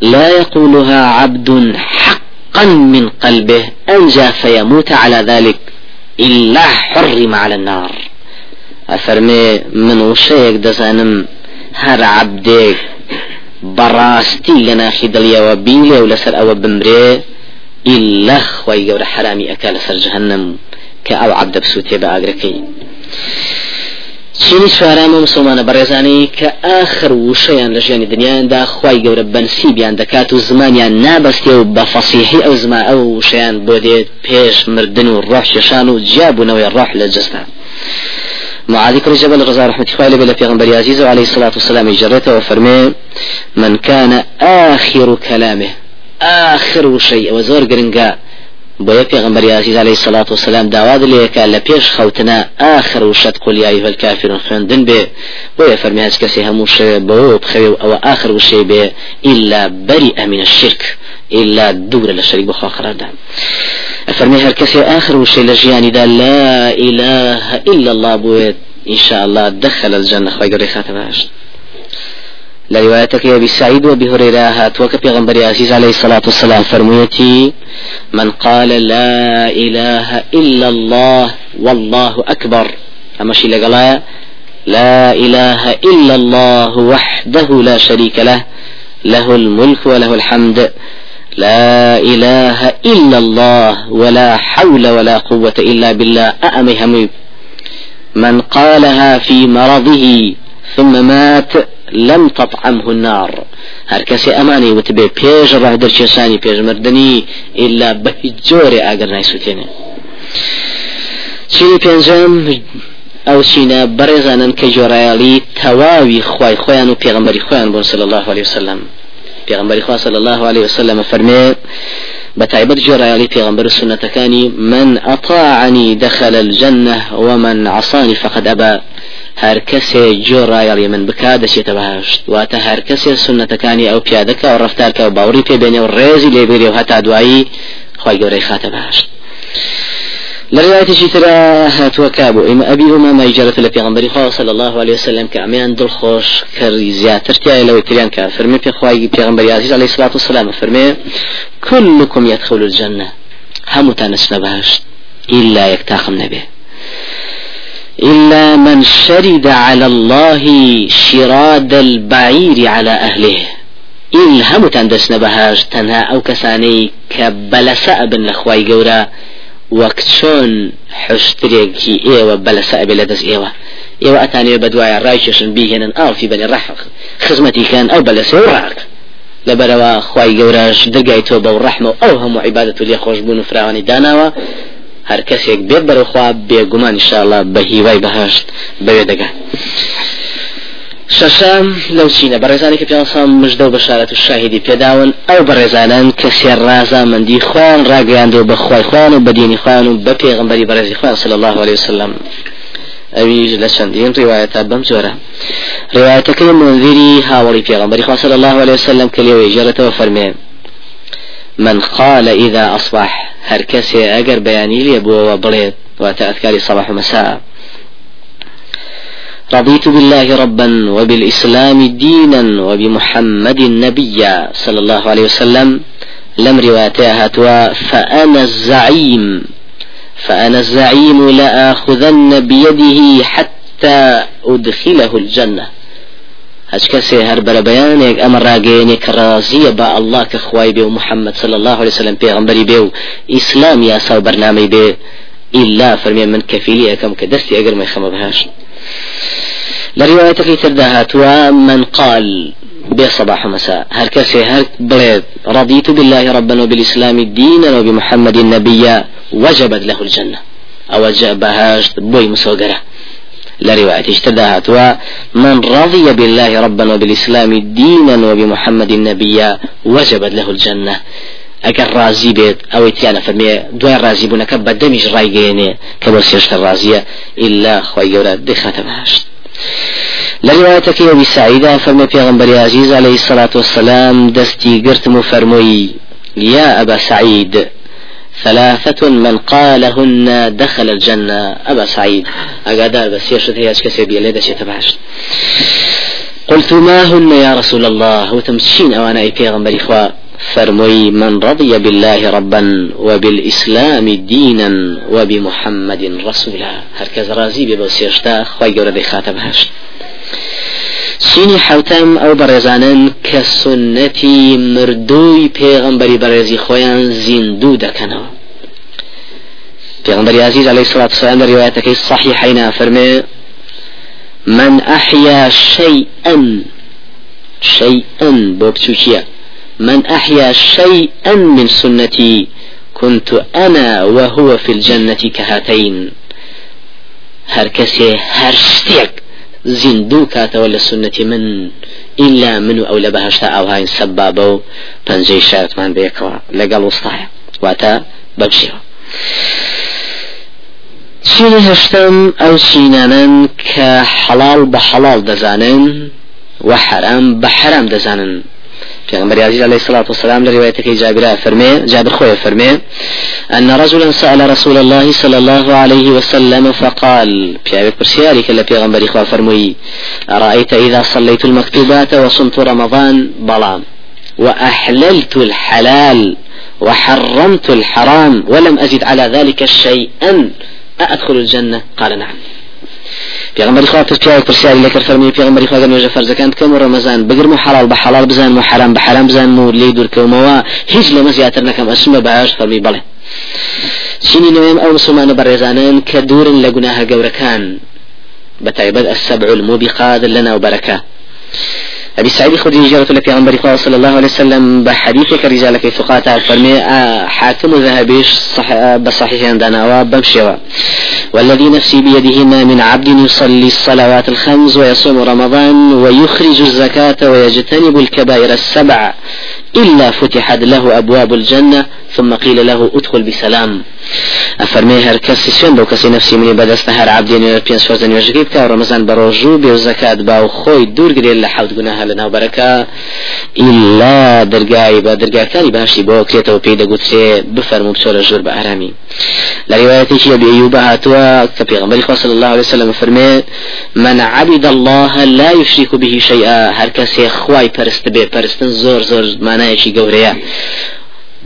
لا يقولها عبد حقا من قلبه أنجى فيموت على ذلك إلا حرم على النار. أفرمي من وشيك دزانم هر عبدك براستي لنا خدليا وبيلي ولسر أو بمري إلا خوي جور حرامي أكال سر جهنم كأو عبد بسوتي بأجركي چینی چوارامە مسلمانە بەڕێزانەی کە ئاخر وشەیان لە ژیانی دنیادا خی گەورە بەنسیبیان دەکات و زمانیان نابەستێ و بە فەسیحی ئەو زما ئەو وشیان بۆ دێت پێش مردن و ڕۆحشان و جیابوونەوەی ڕۆح لە جستا معاذ كل جبل رضا رحمة الله بلا پیغمبر عزيز عليه الصلاة والسلام جرته وفرمي من كان آخر كلامه آخر شيء وزور قرنقا بۆیە پێغمبەر عزیز عليه الصلاة والسلام داواد لێکە لە پێش خەوتنا آخر وشت قل يا أيها الكافرون خوێندن بێ بۆیە فەرمی هەچ کەسی هەموو شێ بەوە بخەوێ ئەوە آخر وشێ بێ إلا بريء من الشرك إلا دور للشريك بخوا خرادا. فرمي هر كسي آخر وشي لجياني دا لا إله إلا الله بويت إن شاء الله دخل الجنة خوي قري خاتمهاش لروايتك يا أبي سعيد وأبي هريرة هاتوك بيغمبر عزيز عليه الصلاة والسلام. فرميتي من قال لا إله إلا الله والله أكبر. أما شي لا إله إلا الله وحده لا شريك له له الملك وله الحمد. لا إله إلا الله ولا حول ولا قوة إلا بالله. أأمي همي. من قالها في مرضه ثم مات لم تطعمه النار. هر کسی امانی وت به پیش راه در چسانی پیش مردنی الا به جوری اگر نایسوتینه چی پنجم أو سینا برزانن که جورایالی تواوی خوای خویان و پیغمبری خویان بون صلی الله علیه وسلم. پیغمبری خواه صلی الله علیه وسلم فرمی بتعبد جورایالی پیغمبر سنتکانی من اطاعني دخل الجنة ومن عصاني فقد أبى هەر کەسێ جۆ ڕایەڵی من بکا دەچێتە بەهشت واتە هەر کەسێ سنتەکانی ئەو پیادەکە و ڕفتارکە و باوری پێبێنێ و ڕێزی لێبێری و هەتا دوایی خی گەورەی خاتە بەهشت لرواية ترى هاتوكابو إما أبي أمامة إجارة لبيغمبري خواه صلى الله عليه وسلم كأميان دل خوش كر زياتر تيا لو تريان كفرمي في خواهي بيغمبري عزيز عليه الصلاة والسلام فرمي كلكم يدخل الجنة. هم تنسنا بهشت إلا يكتاخم نبيه إلا من شرد على الله شراد البعير على أهله. إلا هم تندس نبهاش تنها أو كساني كبلساء بن لخواي قورا وكتشون حشتريكي إيوة بلساء بلدس إيوة. إيوة أتاني بدوايا رايششن بيهن أو في بني الرحق خزمتي كان أو بلساء وراك لبروا خواي قوراش درقاي توبة والرحمة أو هم عبادة لي خوش بون فراواني داناوا. هر کەسێک بێت بەرەخوا بێگومان انشاءله بە هیوای بەهشت بەوێ دەگات شەشام لەو چینە بەڕێزانی کە پیانسان مژدە و بەشارەت و شاهدی پێداون ئەو بەڕێزانان کە سێ ڕازامەندی خوان ڕاگەیاندەوە بە خی خوان و بەدینی خوان و بە پێغمبەری خوان صلی الله عليه وسلم ئەویش لە چەندین ڕواەتە بەم جۆرە. ڕواەتەکەی منذری هاوڵی پێغمبەری خوا صلی الله عليه وسلم کە لێوەی جێرەتەوە فەرمێ من قال إذا أصبح هر کەسێ ئەگەر بەیانی لێ بووەوە بڵێت واتە صباح مساء. رضيت بالله ربا وبالإسلام دينا وبمحمد نبيا صلى الله عليه وسلم. لم روايتها هاتوا. فأنا الزعيم فأنا الزعيم لآخذن بيده حتى أدخله الجنة. کەسێ هەر بەرە بەیانێک ئەمە ڕاگەیەنێک کە ڕازیە بە الله کە خوای بێ و محەممەد صلی الله عليه وسلم پێغمبەری بێ و ئیسلام یاسا و بەرنامەی إلا فرمي من كفيلي أكم كدستي أجر ما يخم بهاش لروايتك تردها من قال بصباح مساء هر كسي هر بلد رضيت بالله ربا وبالإسلام دينا وبمحمد نبيا وجبت له الجنة. أو جابهاش بوي مسوقره لرواية اشتداهت ومن رضي بالله ربا وبالإسلام دينا وبمحمد نبيا وجبت له الجنة. ئەگەر ڕازی بێت ئەوەی تیانە فەرمێ دوای ڕازی بوونەکە بە دەمیش ڕایگەێنێ کە بۆ سێشتە ڕازیە ئللا خۆی گەورە دخاتە بەهشت لروايتك أبي سعيدة فرمي پیغمبر عزيز عليه الصلاة والسلام دستي قرتم فرمي يا أبا سعيد. ثلاثة من قالهن دخل الجنة. أبا سعيد أقادار بس يشد هي أشكسي شي تبعشت قلت ما هن يا رسول الله؟ وتمشين أوانا أي إخوة. فرمي من رضي بالله ربا وبالإسلام دينا وبمحمد رسولا. هركز رازي ببسيشتا خواي قورة خاتم هاش سینی حوتم ئەو بەڕێزانن کە سنەتی مردووی پێغمبەری بەڕێزی خۆیان زیندوو دەکەنەوە. پێغمبەری عزیز عليه الصلاة والسلام روايتك صحيحين فرمي من أحيا شيئا شيئا بوبتوشيا من أحيا شيئا من سنتي كنت أنا وهو في الجنة كهاتين هر كسي هر شتيك زیندوو کاتەوە لە سنەتی من ئیلا من و ئەو لە بەهشتا ئەوهاین سەبابە و پەنجەی شارتمان بێکەوە لەگەڵ وستایە. واتە بەبشێەوە چینی هەشتم ئەو چینانن کە حەڵال بە حەڵال دەزانن و حرام بە حرام دەزانن. پیغمبر عزيز عليه الصلاة والسلام لروايتك جابر فرمي جابر خويا فرمي أن رجلا سأل رسول الله صلى الله عليه وسلم فقال بيابك برسياري كلا پیغمبر خواه فرمي أرأيت إذا صليت المكتوبات وصمت رمضان؟ بلام وأحللت الحلال وحرمت الحرام ولم أزد على ذلك شيئا أأدخل الجنة؟ قال نعم. خوا پس پیاوی پرسیاری لکر فرمی پیغمبر خوا گنوجه فرزکان بکەم و ڕەمەزان بگرم و حلال بە حلال بزان و حرام بە حرام بزان و لی دوورکەومەوە هیچ لەمە زیاتر نەکەم ئەسمە بەهاش فەرمی بڵێ چینی نوێم ئەو مسلمانە بەڕێزانن کە دوورن لە گوناهە گەورەکان السبع الموبقات لنا وبركة أبي سعيد خدري جرت لك عن بريخ صلى الله عليه وسلم بحديثك رجالك ثقات فرمي حاكم ذهبيش صح بصحيح عندنا وبمشيوا. والذي نفسي بيده ما من عبد يصلي الصلوات الخمس ويصوم رمضان ويخرج الزكاة ويجتنب الكبائر السبع. إلا فتحت له أبواب الجنة ثم قيل له ادخل بسلام. أفرمي هر كسي سوين بو كسي نفسي مني بدست هر عبدين بينس فرزن يجريب كا رمضان بروجو بيو زكاة باو خوي دور قريل لحوت قناها لنا وبركة إلا درقاي با درقاي كاني باشي بو كريتا وبيدا قلت بفرمو بسول جور بأرامي لرواية شيء بأيوب هاتوا كبيغمبر صلى الله عليه وسلم فرمي من عبد الله لا يشرك به شيئا هر كسي خواي پرست بي پرستن زور زور معناه شي قوريا.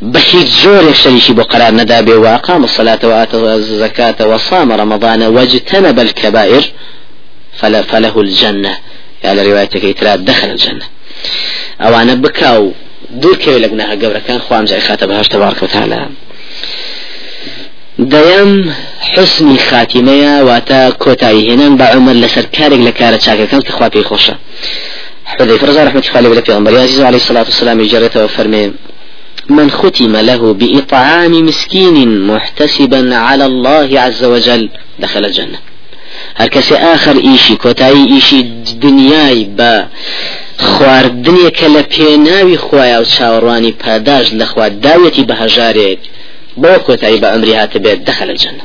بهيج زور شريشي بقرار ندابي وأقام الصلاة وآتى الزكاة وصام رمضان واجتنب الكبائر فلا فله الجنة. يعني روايتك يتراد دخل الجنة. أو أنا بكاو دور كيف لقناها قبل كان خوام جاي خاتم بهاش تبارك وتعالى. دەیەم حسنی خاتیمەیە واتە کۆتایی هێنان بە عمر لەسەر کارێک لە کارە چاکەکان کە خوا حذيفة رضي رحمة الله عليه في عزيز عليه الصلاة والسلام جرته وفرمي من ختم له بإطعام مسكين محتسبا على الله عز وجل دخل الجنة. هر کسی آخر ایشی کۆتایی ایشی دنیای بە خواردنێک کە لە پێناوی خوایە و چاوەڕوانی پاداش لە خوا داوەتی بەهژارێک بۆ کۆتایی بە ئەمری هاتە بێت دەخل الجنة.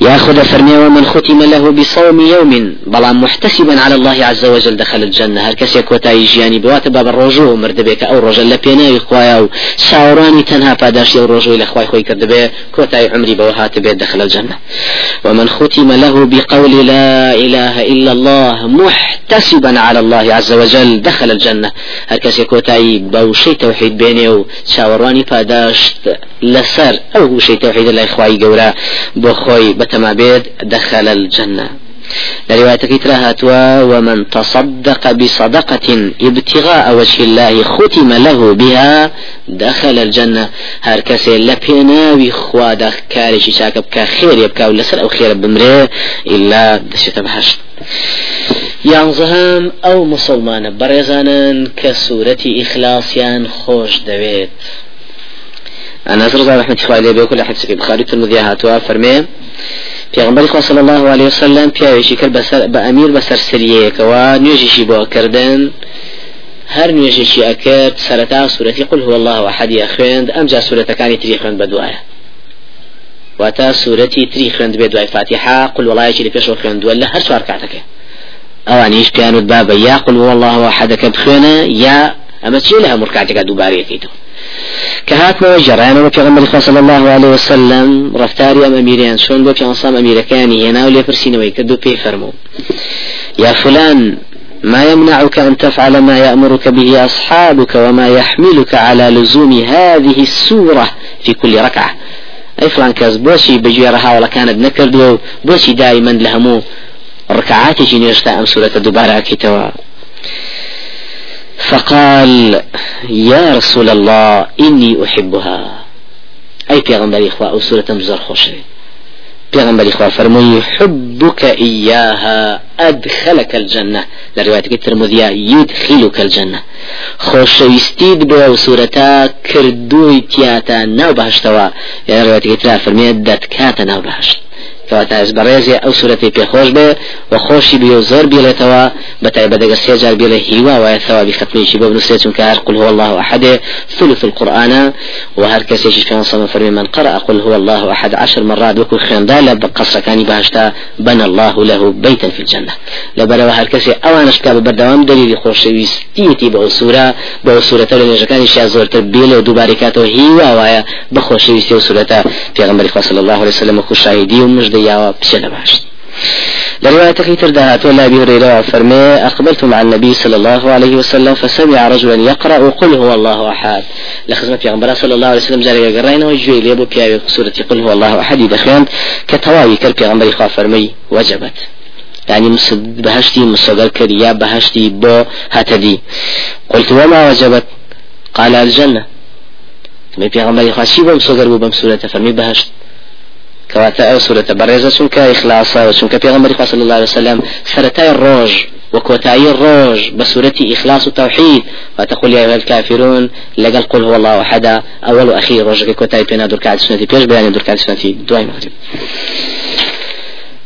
ياخذ فرمي ومن ختم له بصوم يوم بلا محتسبا على الله عز وجل دخل الجنة. هر كسي كوتا يجياني بوات باب الرجوع مرد بك أو رجل لبينا خوايا و شاوراني تنها پاداش يو رجوع إلى خواي خوي كرد به كوتا عمري بوهات بيت دخل الجنة. ومن ختم له بقول لا إله إلا الله محتسبا على الله عز وجل دخل الجنة. هر كسي كوتا بوشي توحيد بيني و شاوراني پاداش لسر أو شي توحيد الله خواي قورا بخوي بتما بيد دخل الجنة. لرواية ترى ومن تصدق بصدقة ابتغاء وجه الله ختم له بها دخل الجنة. هر كسي لبينا وخوا دخ كاري شاك بكا خير يبكا ولا سر أو خير بمره إلا دشت بهشت يانزهم أو مسلمان برزانا كسورة إخلاصيان خوش دويت أنا أزرز رحمة الله عليه بكل حديث في بخاري الترمذي هاتوا فرمي پیغمبری خوا صلی الله علیه وسلم پیاوێکی کرد بەسەر بە ئەمیر بەسەر سریەکەوە نوێژیشی بۆ کردن. هەر نوێژێکی ئەکرد سەرەتا سوورەتی قل هو الله احد خوێند ئەمجا سوورەتەکانی تری خوێند بە دوایە واتە سوورەتی تری خوێند بێ دوای فاتحه. قل وڵایەکی لە پێشەوە خوێندووە لە هەر چوار کاتەکە ئەوانیش پیانوت بابە یا قل هو الله بخوێنە یا ئەمە چی لە هەموو کاتێکە دووبارەکەیتەوە كهات ما جرعنا وفي صلى الله عليه وسلم رفتاري أم أميريان شون بو في أنصام أميركاني هنا ولي فرسينوي كدو بي فرمو يا فلان ما يمنعك أن تفعل ما يأمرك به أصحابك وما يحملك على لزوم هذه السورة في كل ركعة. أي فلان كاز بوشي بجيرها ولا كانت نكردو بوشي دائما لهمو ركعات جنيشتا أم سورة دبارة كتوا فقال يا رسول الله إني أحبها. أي پیغمبر إخوة أو سورة مزر خوشي پیغمبر إخوة فرمي حبك إياها أدخلك الجنة. لرواية الترمذية يدخلك الجنة. خوشويستيد بو سورتا كردوي تياتا ناو بهشتوا. يعني الترمذية فرمي دتكاتا ناو بهشت. کەواتە ئەس بەڕێزێ ئەو سورەتی پێخۆش بێ و خۆشی بێ و زۆر بێڵێتەوە بەتای بەدەگە سێجار بێڵێ هیوا وایە ثوابی ختمیشی بۆ بنووسێ چونکە هەر قل هو الله أحد ثلث القرآن وهر كسيش في صلى فرمي من قرأ قل هو الله أحد عشر مرات وكل خيندال بقصر كان بهشتا بنى الله له بيتا في الجنة. لبلا وهر كسي أوانش كاب بردوام دليل خوشويستيتي بأو سورة بأو سورة لنجكان شيء زور تبيل ودوباركاته هيوا ويا بخوشويستي وسورة في غمر صلى الله عليه وسلم وكل شاهدي ومجد لە باشت لرواية كثير دهات ولا أبي هريرة فرمي أقبلت مع النبي صلى الله عليه وسلم فسمع رجلا يقرأ قل هو الله أحد. لخزمة في صلى الله عليه وسلم جاري قرينا وجوي ليبو بيا سورة قل هو الله أحد دخلان كتواوي كالبي غنبري فرمي وجبت. يعني بهشتي مسجل كريا بهشتي بو هتدي قلت وما وجبت؟ قال الجنة. في غنبري خوا شي بمسجل بمسورة فرمي بهشت كواتا أو سورة بريزة سنك إخلاصا وسنك في صلى الله عليه وسلم. سرتاي الروج وكوتاي الروج بسورة إخلاص التوحيد. وتقول يا أيها الكافرون لقل قل هو الله أحد. أول وأخير روج كوتاي بين دور كعد سنتي. بيش بيان دور كعد سنتي. دواي مغرب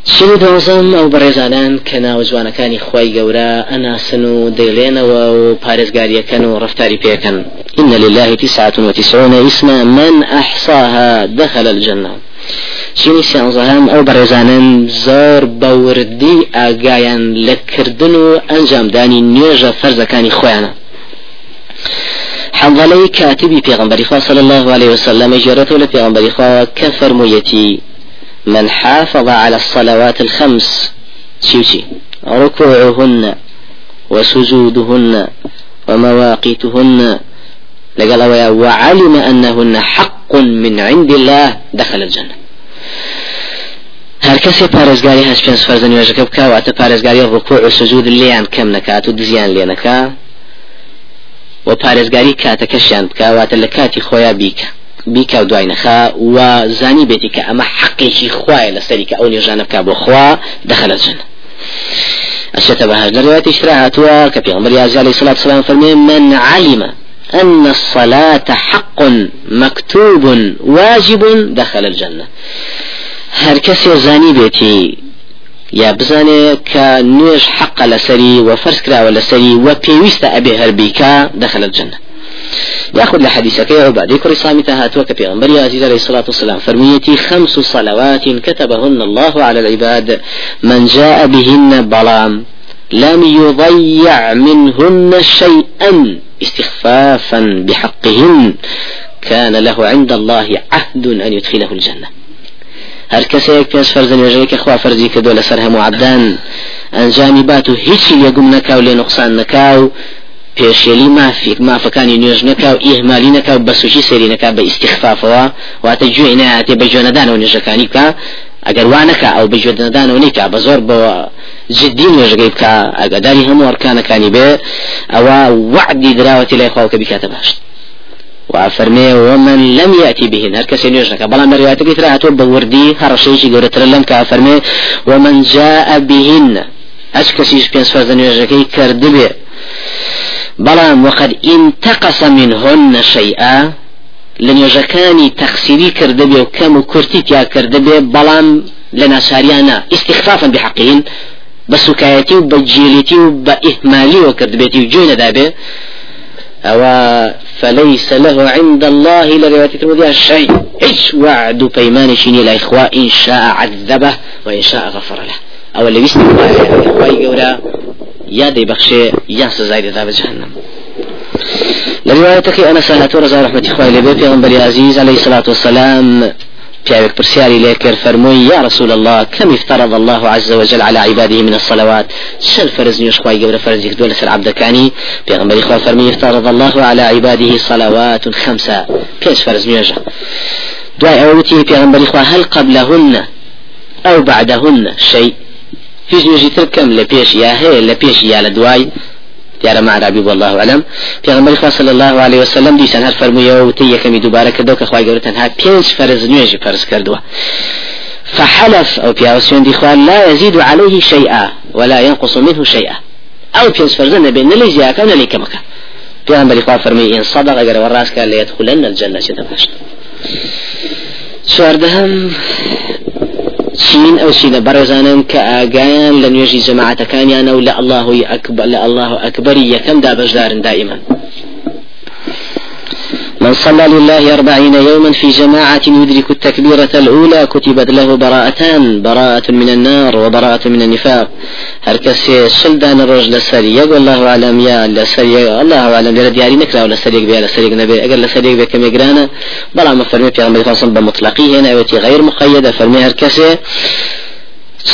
شنو دوزم أو بريزانان كنا وجوانا كاني خواي قورا. أنا سنو ديلين و بارزقاريا كانوا رفتاري بيكن. إن لله تسعة وتسعون اسما من أحصاها دخل الجنة. چینی سیانزەهان ئەو بەڕێزانن زۆر بەوردی ئاگایان لەکردن و ئەنجامدانی نوێژە فەرزەکانی خۆیانە. حنظلي كاتبي پیغمبر خوا صلى الله عليه وسلم جرته لبيغمبر خوا كفرميتي من حافظ على الصلوات الخمس. شيوشي ركوعهن وسجودهن ومواقيتهن لقال وعلم أنهن حق. من عند الله دخل الجنة. هەر کەسێ پارێزگاری هەست پێنج فەرزە نوێژەکە بکواتە پارێزگاری ڕکوع و سجود لیان کەم نکات و دزیان لێ نەکا و پارێزگاری کاتەکەشیان بکواتە لە کاتی خۆیان بیکە. بیکە و دوای نەخا و زانی بێتی کە ئەمە حقێکی خوایە لەسەری کە ئەو نێژانە بکە بۆ خوا دەخەلە جن أشت بهاج لرواية اشتراعات كبيغمبر يازي عليه الصلاة والسلام فرمي من علم أن الصلاة حق مكتوب واجب دخل الجنة. هەر کەسێ زانی بێتی یا بزانێ حق لەسەری و فەرز کراوە لەسەری ئەبێ هەربیکە دەخل الجنة. ياخذ لحديثك يا عبادي كل صامت هاتوك في غنبري عزيز عليه الصلاة والسلام فرميتي خمس صلوات كتبهن الله على العباد من جاء بهن بلام لم يضيع منهن شيئا استخفافا بحقهن. كان له عند الله عهد أن يدخله الجنة. هەر کەسێک پێش فەرزە نوێژەیەکە خوا فەرزی کردو لەسەر هەموو عبدان ئەنجامی بات و هیچی لێگوم نەکاو لێ نقصان نەکاو پێشێلی مافێک مافەکانی نوێژ نەکا و ئیهمالی نەکا و بەسوشی سێری نەکا بە ئیسیخفافەوە واتە گوێ نایاتێ بە جوێنەدانەوە نوێژەکانی بکە ئەگەر وانەکە ئەو بە جوێنەدانەوە نیکا بە زۆر بەوە جدی نوێژەکەی بکە ئەگەداری هەموو ئەرکانەکانی بێ ئەوە وعدی دراوەتی لای خواوکە بیکاتە باشت وفرمي ومن لم يأتي بهن هر كسي نيوجنك بلا مرياتك ترى بوردي هر شيء قولة لم كافرمي ومن جاء بهن اش كسيش بينس فرزن نيوجنك كردبه بلام وقد انتقص منهن شيئا لن يجكاني تقصيري كردبه وكم كرتيت يا كردبه بلام لنا شاريانا استخفافا بحقهن بسكايتي وبجيلتي وبإهمالي وكردبتي وجوين دابه أو فليس له عند الله لرواية الترمذي شيء إيش وعد بيمان شيني الإخوة إن شاء عذبه وإن شاء غفر له. أو اللي بيستمع الإخوة يقول يا دي بخشي يا سزايد ذاب جهنم. لروايتك أنا سهلت ورزا رحمة إخوة لبي في غنبري عزيز عليه الصلاة والسلام پیاوێک پرسیاری لێ کرد فەرمووی یا رسول الله كم افترض الله عز وجل على عباده من الصلوات؟ شل فرز نيوش خواي قبل فرز يكدو لسر عبد كاني پیغمبر خوا فرمي افترض الله على عباده صلوات خمسة. كيش فرز نيوش دعاء أولتي پیغمبر خوا هل قبلهن أو بعدهن شيء؟ هیچ نوێژی تر کەم لە پێش یا هەیە لە پێش یا لە دوای؟ دیارە معرابی والله علم. پیغمبر خوا صلی الله عليه وسلم دیسان هەر فەرموویەوە وتی یەکەمی دووبارە کردەوە کە خوای گەورە تەنها پێنج فەرز نوێژی فەرز کردووە فحلف أو بياوسون دي لا يزيد عليه شيئا ولا ينقص منه شيئا أو بينس فرزنا بين اللي زياك أنا لي كمك پیغمبر خوا فرمي إن صدق أجر وراس قال ليدخلن الجنة شتباشت سواردهم چین ئەو چینە بەڕێزانن کە ئاگایان لە نوێژی جەماعەتەکانیانە و لە الله ئەکبەر لە الله ئەکبەری یەکەمدا بەشدارن دائما. من صلى لله أربعين يوما في جماعة يدرك التكبيرة الأولى كتبت له براءتان براءة من النار وبراءة من النفاق. هر کسی شلدان الرجل لسر يقول الله أعلم يا لسر الله أعلم يا دياري نكرا ولا سر يقبل لسر نبي أجر لسر يقبل كم يقرانا بلا ما فرمي في عمر خاصة بمطلقي هنا غير مقيدة فرمي هر کسی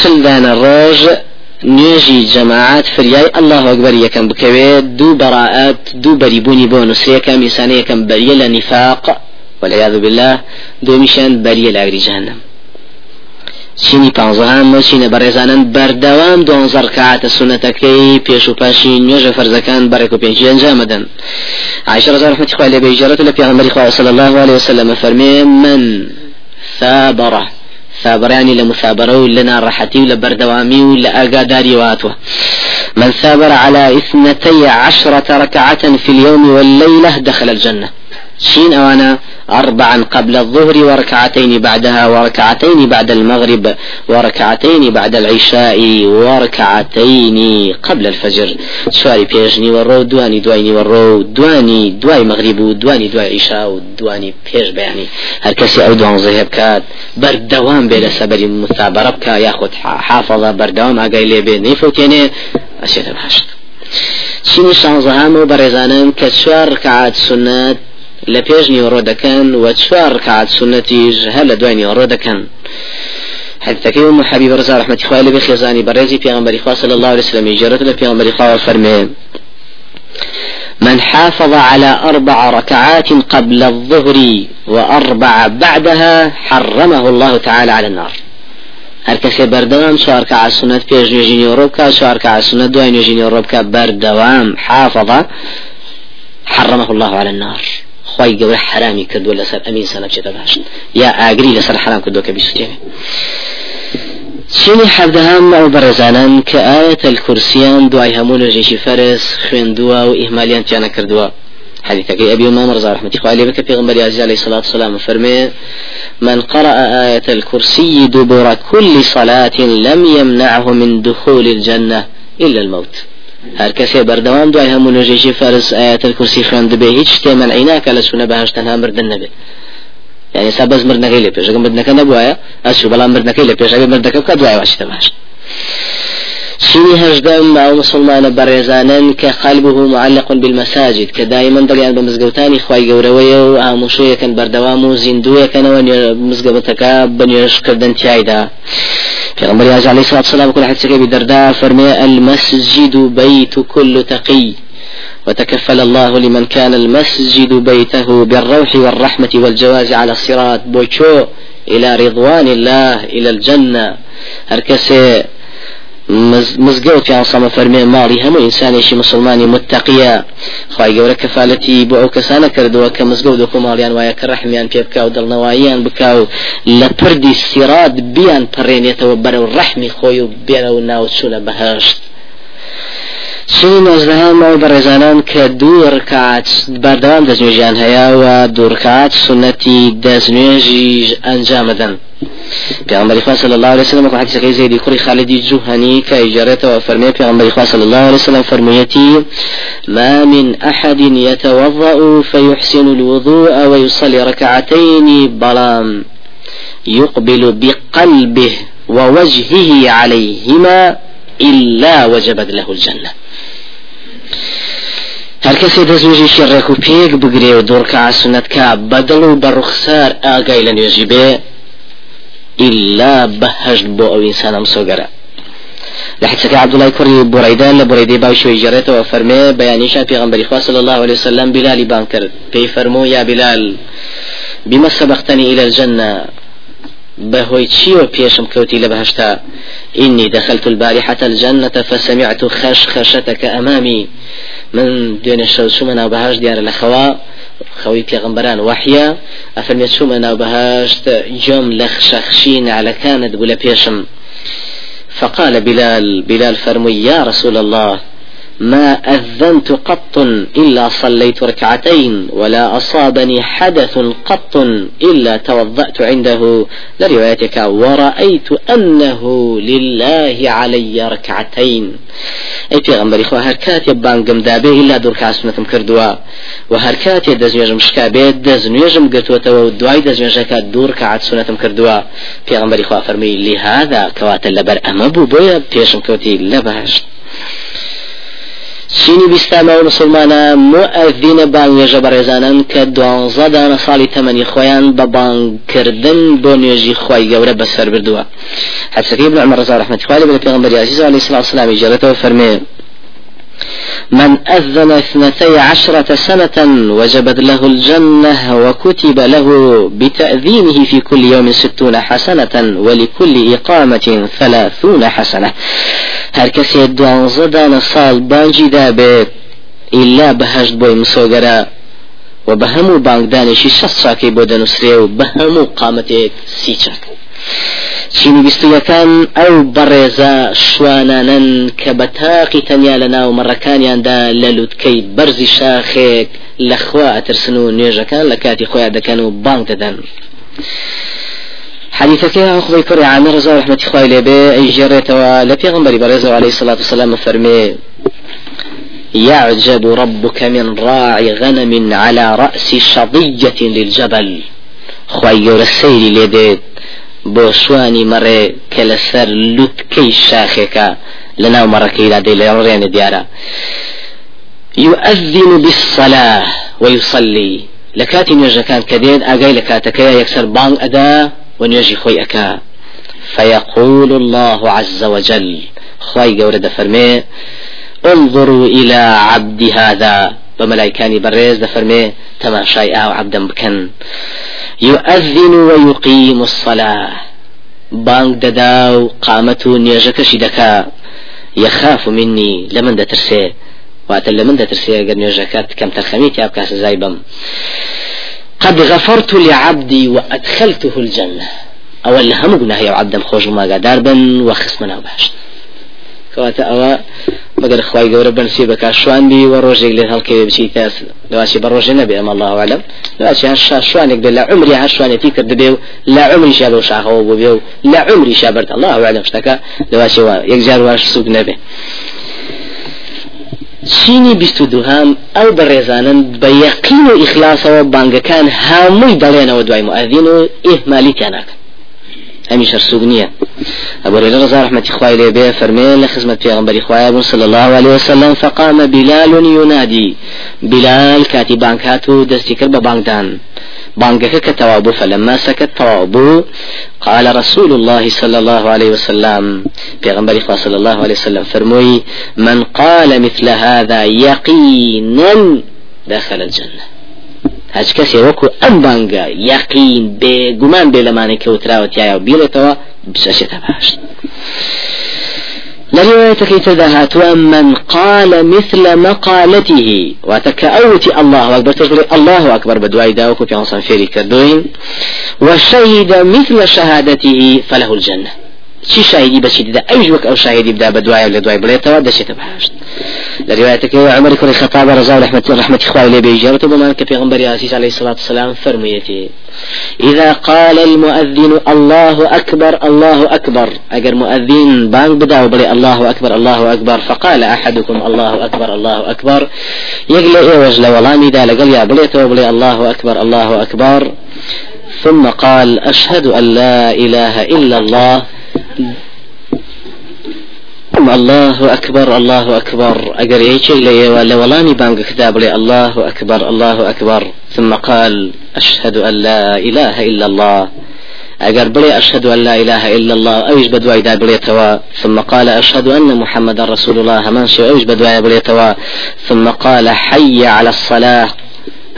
شلدان الرجل نوێژی جەماعات فریای الله ئەکبەر یەکەم بکەوێت دوو بەڕائەت دوو بەریبوونی بۆ نووسەیەەکە میسانە یەکەم بەریە لە نیفاق والعياذ بالله دومیشان بەریە لاگری جهنم. چینی پانزەهان چینە بەڕێزانن بەردەوام دوانزە ڕکعاتە سونەتەکەی پێش و پاشی نوێژە فەرزەکان بەڕێک و پێنجی ئەنجامەدەن عائشة رضي الله عنها لە بێژارەت لە خوا صلى الله عليه وسلم فەرمێ من ثابره. ثابراني لمثابرة لنا راحتي ولبردوامي ولا أقاداري واتوه من ثابر على اثنتي عشرة ركعة في اليوم والليلة دخل الجنة. شين أوانا أربعا قبل الظهر وركعتين بعدها وركعتين بعد المغرب وركعتين بعد العشاء وركعتين قبل الفجر. شواري بيجني ورو دواني دواني ورو دواني دواي مغرب دواني دواي عشاء دواني بيج بيعني هر كسي أو دوان زهب كات بردوام بلا سبري مثابرة بكا ياخد حافظة بردوام أقاي لي بي نيفوتيني أشياء الحشد شيني شانزهامو برزانن كتشوار ركعات سنات لە پێش نیوەڕۆ دەکەن و چوار ڕکعات سنەتیش هەر لە دوای نیوەڕۆ دەکەن حديثك يوم حبيب رضا رحمة الله عليه بخزاني برزي في أمر صلى الله عليه وسلم جرت في أمر فرمي من حافظ على أربع ركعات قبل الظهر وأربع بعدها حرمه الله تعالى على النار. هر کسی بردوام چهار ركعة سنت پیش نجینی روبکا چهار ركعة سنت دوای نجینی روبکا بردوام حافظ حرمه الله على النار. خی گەورە حرامی کردووە لەسەر ئەمین سەنە بچێتە باشن یا ئاگری لەسەر حرام کردو کە بیستێنێ چینی حەفدەهام ئەو بەڕێزانان کە ئاەتە الکورسیان دوای هەموو نوێژێکی فەرس خوێندووە و ئیهمالیان تیانە کردووە. حديثك أبي أمام رضا رحمة الله بك في غنبري عزيز عليه الصلاة والسلام فرمي من قرأ آية الكرسي دبر كل صلاة لم يمنعه من دخول الجنة إلا الموت. هەر کەسێ بەردەوام دوای هەموو نوێژێکی فەرز ئاەتە کورسی خوێندبێ هیچ شتێ من عیناکە لە سونە بەهشتەنها مردن نەبێت یعنی سا بەس مردنەکەی لێ پێشەکە مردنەکە نەبووایە ئەچوو بەڵام مردنەکەی لە پێشەکە مردەکە بکە دوای واشتە باشت سوي هجدم مع مسلمان برزانان كقلبه معلق بالمساجد كدائما دليان بمزقوتاني خواي قوروية وعاموشوية كان بردوام وزندوية كان ونير مزقبتك بنيرش كردن تيايدا في غمر عليه الصلاة والسلام كل حد سكي بدرداء فرمي المسجد بيت كل تقي وتكفل الله لمن كان المسجد بيته بالروح والرحمة والجواز على الصراط. بوشو إلى رضوان الله إلى الجنة. هركسي مزگەوتیان سەمە فەرمێ ماڵی هەموو ئینسانێکی مسلمانی متتەقیە خی گەورە کەفاەتی بۆ ئەو کەسانە کردووە کە مزگەوت و ماڵیان وایە کە ڕحمیان پێ بکە و دڵنەوەییان بکە و لە پردی سیرات بیان پەڕێنێتەوە بەرەو ڕحمی خۆی و بێرە و ناوچوونە بەهشت. چنی نۆزدەها ماوەی بەڕێزانان کە دوو ڕکات بەردەوام دەستنوێژیان هەیە و دوورکات سنەتی دەستنوێژیش ئەنجامەدەن پیامبر خدا صلی الله علیه و سلم حدیث که زید کوری خالدی جوهنی که اجارت و فرمی پیامبر خدا صلی الله علیه و سلم فرمایتی ما من احد يتوضا فيحسن الوضوء ويصلي ركعتين بلام يقبل بقلبه ووجهه عليهما إلا وجبت له الجنة. هەر کەسێ دەزوێژی ڕێک و پێک بگرێ و دوورکە سنتکە بەدڵ و بە ڕوخسار ئاگای لە نوێژی بێ إلا بهجت بو أو إنسان مسوغرا لحدثك عبد الله كري بريدان لبريدي باوشو جريته وفرمي بيانيشا في غنبري صلى الله عليه وسلم بلال بانكر في فرمو يا بلال بما سبقتني إلى الجنة بهوي تشيو بيشم كوتي لبهشتا؟ إني دخلت البارحة الجنة فسمعت خشخشتك أمامي. من دون الشو شو من بهاش ديار الأخوة خوي بيغمبران وحيا أفرميت شو من بهاش جم لخشخشين على كانت بلا بيشم. فقال بلال بلال فرمي يا رسول الله ما أذنت قط إلا صليت ركعتين ولا أصابني حدث قط إلا توضأت عنده. لروايتك ورأيت أنه لله علي ركعتين. أي غنبري خو هركات يبان قم دابي إلا دور كاسمتم كردوا وهركات يدز نيجم شكابيت دز نيجم قرتوتا ودواي دز نيجم دور كعد سنتم في غنبري خو فرمي لهذا كوات اللبر أمبو بويا بيشم كوتي لبهشت چینی بیستامە و مسلمانە مؤذینە بانگێژە بەڕێزانن کە دوانزە دانە ساڵی تەمەنی خۆیان بە بانگکردن بۆ نوێژی خی گەورە بەسەر بردووە حەبسەکەی ابن عمر رضا رحمة الله عليه پێغمبەر عزیز عليه الصلاة والسلام جرته فرمي من أذن اثنتي عشرة سنة وجبت له الجنة وكتب له بتأذينه في كل يوم ستون حسنة ولكل إقامة ثلاثون حسنة. هەر کەسێ دوانزەدانە ساڵ بانجی دابێت ئللا بەهشت بۆی مسۆگەرە و بە هەموو بانگدانێکی شەست چاکەی بۆ دەنووسێ و بە هەموو قامەتێک سی چاک چینی بیستویەکان ئەو بەڕێزە شوانانن کە بە تاقی تەنیا لە ناو مەڕەکانیاندا لە لووتکەی بەرزی شاخێک لەخوا ئەترسن و نوێژەکان لە کاتی خۆیان دەکەن و بانگ دەدەن. حديثك أخوي كري عامر رضا رحمة إخوائي لبي أي جريتوا لبيغمبري برزا عليه الصلاة والسلام فرمي يعجب ربك من راعي غنم على رأس شظية للجبل. خوي السير لديت بوشواني مري كلسر لتكي شاخك لنا مركي لا دي لرين ديارا يؤذن بالصلاة ويصلي. لكاتي نيجا كان كدين أجاي لكاتك يكسر بان أدا ونيجي خوي أكا فيقول الله عز وجل خوي قورة فرمي انظروا إلى عبد هذا. بملايكاني بريز دفرمي تماشاي أو عبدا بكن. يؤذن ويقيم الصلاة. بانك دداو قامته نيجك شدكا يخاف مني لمن دترسي؟ واتە لە من دەترسێ گەر نوێژەکەت کەم تەرخەمیت یا زایبم قد غفرت لعبدي وأدخلته الجنة. أول هم قلنا هي عبدا خوش ما قدار بن وخصمنا وباشت كواتا أوا مگر خواي گەورە بنسي بك شوان بي وروجك لێ هەڵکەوێ بچی تاس. لەواچی بەڕۆژێ نەبێ ئەمە الله أعلم. لەواچی هەر شوانێک دێ لە عمری هەر شوانێتی کرد بێ و لە عمری شا بەو شاخەوە بۆ بێ و لە عمری شا بەرد الله أعلم لەواچی وا یەکجار واش سوک نەبێ چینی بیست و دوهام ئەو بەڕێزانن بە یەقین و ئیخلاسەوە بانگەکان هەمووی دەڵێنەوە دوای مؤذین و ئیهمالیتیان ناکەن هەمیش سوگ نییە. أبو هريرة رضي رحمة إخوائي لي فرمين لخدمة پیغمبر إخوائي صلى الله عليه وسلم فقام بلال ينادي بلال كاتي بانكاتو دستي كرب بانكدان بانكك كتوابو فلما سكت توابو قال رسول الله صلى الله عليه وسلم. في غنبري صلى الله عليه وسلم فرموي من قال مثل هذا يقينا دخل الجنة. هەچ کەسێ وەکو ئەم بانگە یاقین بێ گومان بێ لەمانێک کەوتراوەتیایە و بیڵێتەوە بچێتە باشت لروايتك تدهات من قال مثل مقالته. وتكأوت الله أكبر تقول الله أكبر بدواي داوكو في عنصان فيري كردوين وشهد مثل شهادته فله الجنة. شاهدی بچی دیده اوج وک أو شاهدی بدا بدواي ولا دواي بليتوا دشيت بهاشت لروايتك عمر كل خطاب رضا رحمة رحمة إخواني لي بيجرته بما في غنبري عليه الصلاة والسلام فرميتي إذا قال المؤذن الله أكبر الله أكبر. أجر مؤذن بان بدأ وبلي الله أكبر الله أكبر. فقال أحدكم الله أكبر الله أكبر. يقل إيه وجل ولامي دا لقل يا بليته وبلي الله أكبر الله أكبر. ثم قال أشهد أن لا إله إلا الله. الله أكبر الله أكبر. أجر يجي لي ولا ولاني بانك كتاب لي الله أكبر الله أكبر. ثم قال أشهد أن لا إله إلا الله. أجر بلي أشهد أن لا إله إلا الله. أويش بدواي دا بلي توا؟ ثم قال أشهد أن محمد رسول الله. من شو أويش بدواي بلي توا؟ ثم قال حي على الصلاة.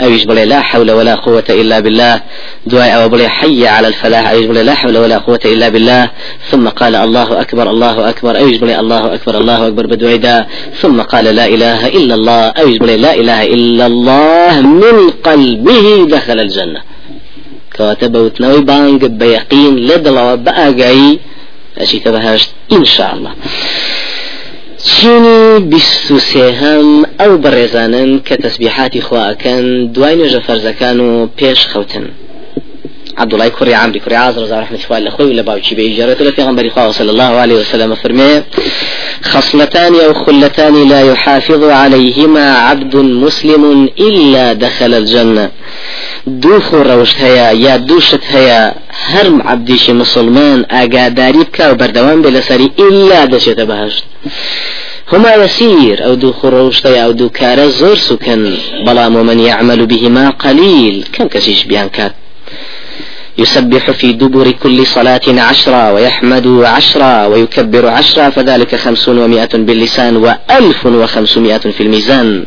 أويش بلي لا حول ولا قوة إلا بالله. دعاء أو بلي حي على الفلاح. أويش بلي لا حول ولا قوة إلا بالله. ثم قال الله أكبر الله أكبر. أويش بلي الله أكبر الله أكبر بدعاء ثم قال لا إله إلا الله. أويش بلي لا إله إلا الله. من قلبه دخل الجنة. كواتب وتنوي بانق بيقين لدلوا بأقعي. أشي تبهشت إن شاء الله. چینی بیست و سێهەم ئەو بەڕێزانن کە تەسبیحاتی خواکەن دوای نوێژە فەرزەکان و پێش خەوتن. عبد الله كوري عمري كوري عازر زار رحمة الله لخوي ولا باوشي بيجرت ولا في غنبري صلى الله عليه وسلم فرمي خصلتان أو خلتان لا يحافظ عليهما عبد مسلم إلا دخل الجنة. دوخ روشت هيا يا دوشت هيا هرم عبديش مسلمان أقاداري بكا وبردوان بلسري إلا دشت بهشت هما يسير أو دو خروشتي أو دو كار زور سكن. بلام ومن يعمل بهما قليل. كم كشيش بيان كات. يسبح في دبر كل صلاة عشرة ويحمد عشرة ويكبر عشرة فذلك خمسون ومائة باللسان وألف وخمسمائة في الميزان.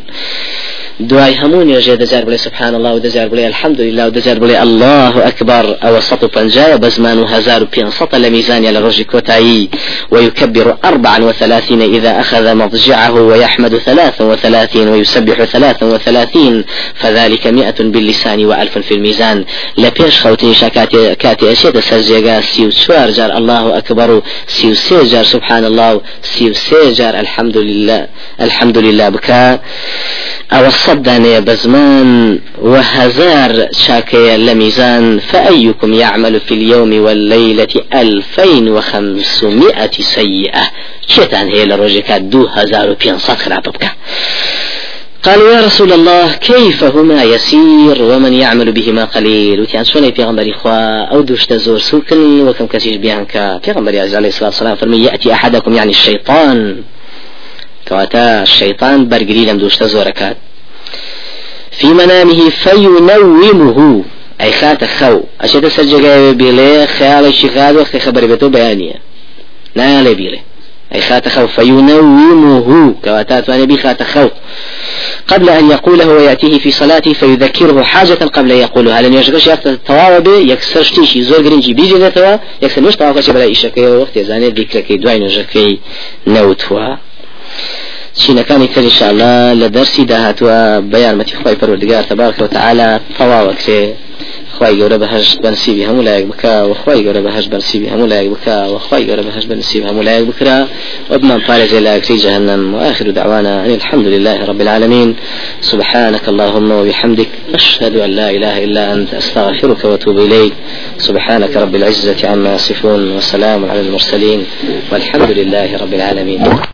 دوای هەموو نوێژێ دەجار بڵێ سبحان الله و دەجار بڵێ الحمد لله و دەجار بڵێ الله أكبر أو سط پنجاية بزمان هزار بينسط لميزان على رجل كوتاي ويكبر أربعا وثلاثين إذا أخذ مضجعه ويحمد ثلاثا وثلاثين ويسبح ثلاثا وثلاثين فذلك مئة باللسان وألف في الميزان لبيش خوتين شكاتي كاتي أشياء سرجيغا سيو شوار جار الله أكبر سيو سيجار سبحان الله سيو سيجار الحمد لله الحمد لله بكا أو الصدانية بزمان وهزار شاكية لميزان فأيكم يعمل في اليوم والليلة ألفين وخمسمائة سيئة. شيطان هي لروجكات دو هزار وبين خراب بك قالوا يا رسول الله كيف هما يسير ومن يعمل بهما قليل؟ وتيان شوني بيغمبري خوا أو دوش تزور سوكن وكم كسيش بيانكا؟ بيغمبري عليه الصلاة والسلام فرمي يأتي أحدكم يعني الشيطان. كواتا الشيطان برقري لم دوشتا زوركات في منامه فينومه. أي خات خو. أشد سجل بيلي خيال الشيخاد وقت خبر بيتو بيانية. لا يلي بيلي. أي خات خو. فينومه. كواتات وأنا بي خات خو. قبل أن يقوله ويأتيه في صلاته فيذكره حاجة قبل يقولها لأن يشغلش يقت التواب يكسر شتيشي زور جرينجي بيجي ذاتوا يكسر مش تواب بلا إشكي وقت يزاني ذكركي دوين نوتوا. چینەکانی تر انشاءالله لە دەرسی داهاتوە بە یارمەتی خی پەروەردگار تەبارک و تعالی تەواوەکرێ خی گەورە بەهشت بەنسیبی هەموو لایەک بکە و خی گەورە بەهشت بەنسیبی هەموو لایەک بکە و خی گەورە بەهشت بەنسیب هەموو لایەک بکرا. وبمان پارێزێ لاکری جهنم وآخر دعوانا أن الحمد لله رب العالمين سبحانك اللهم وبحمدك أشهد أن لا إله إلا أنت أستغفرك وأتوب إليك. سبحانك رب العزة عما يصفون وسلام على المرسلين والحمد لله رب العالمين.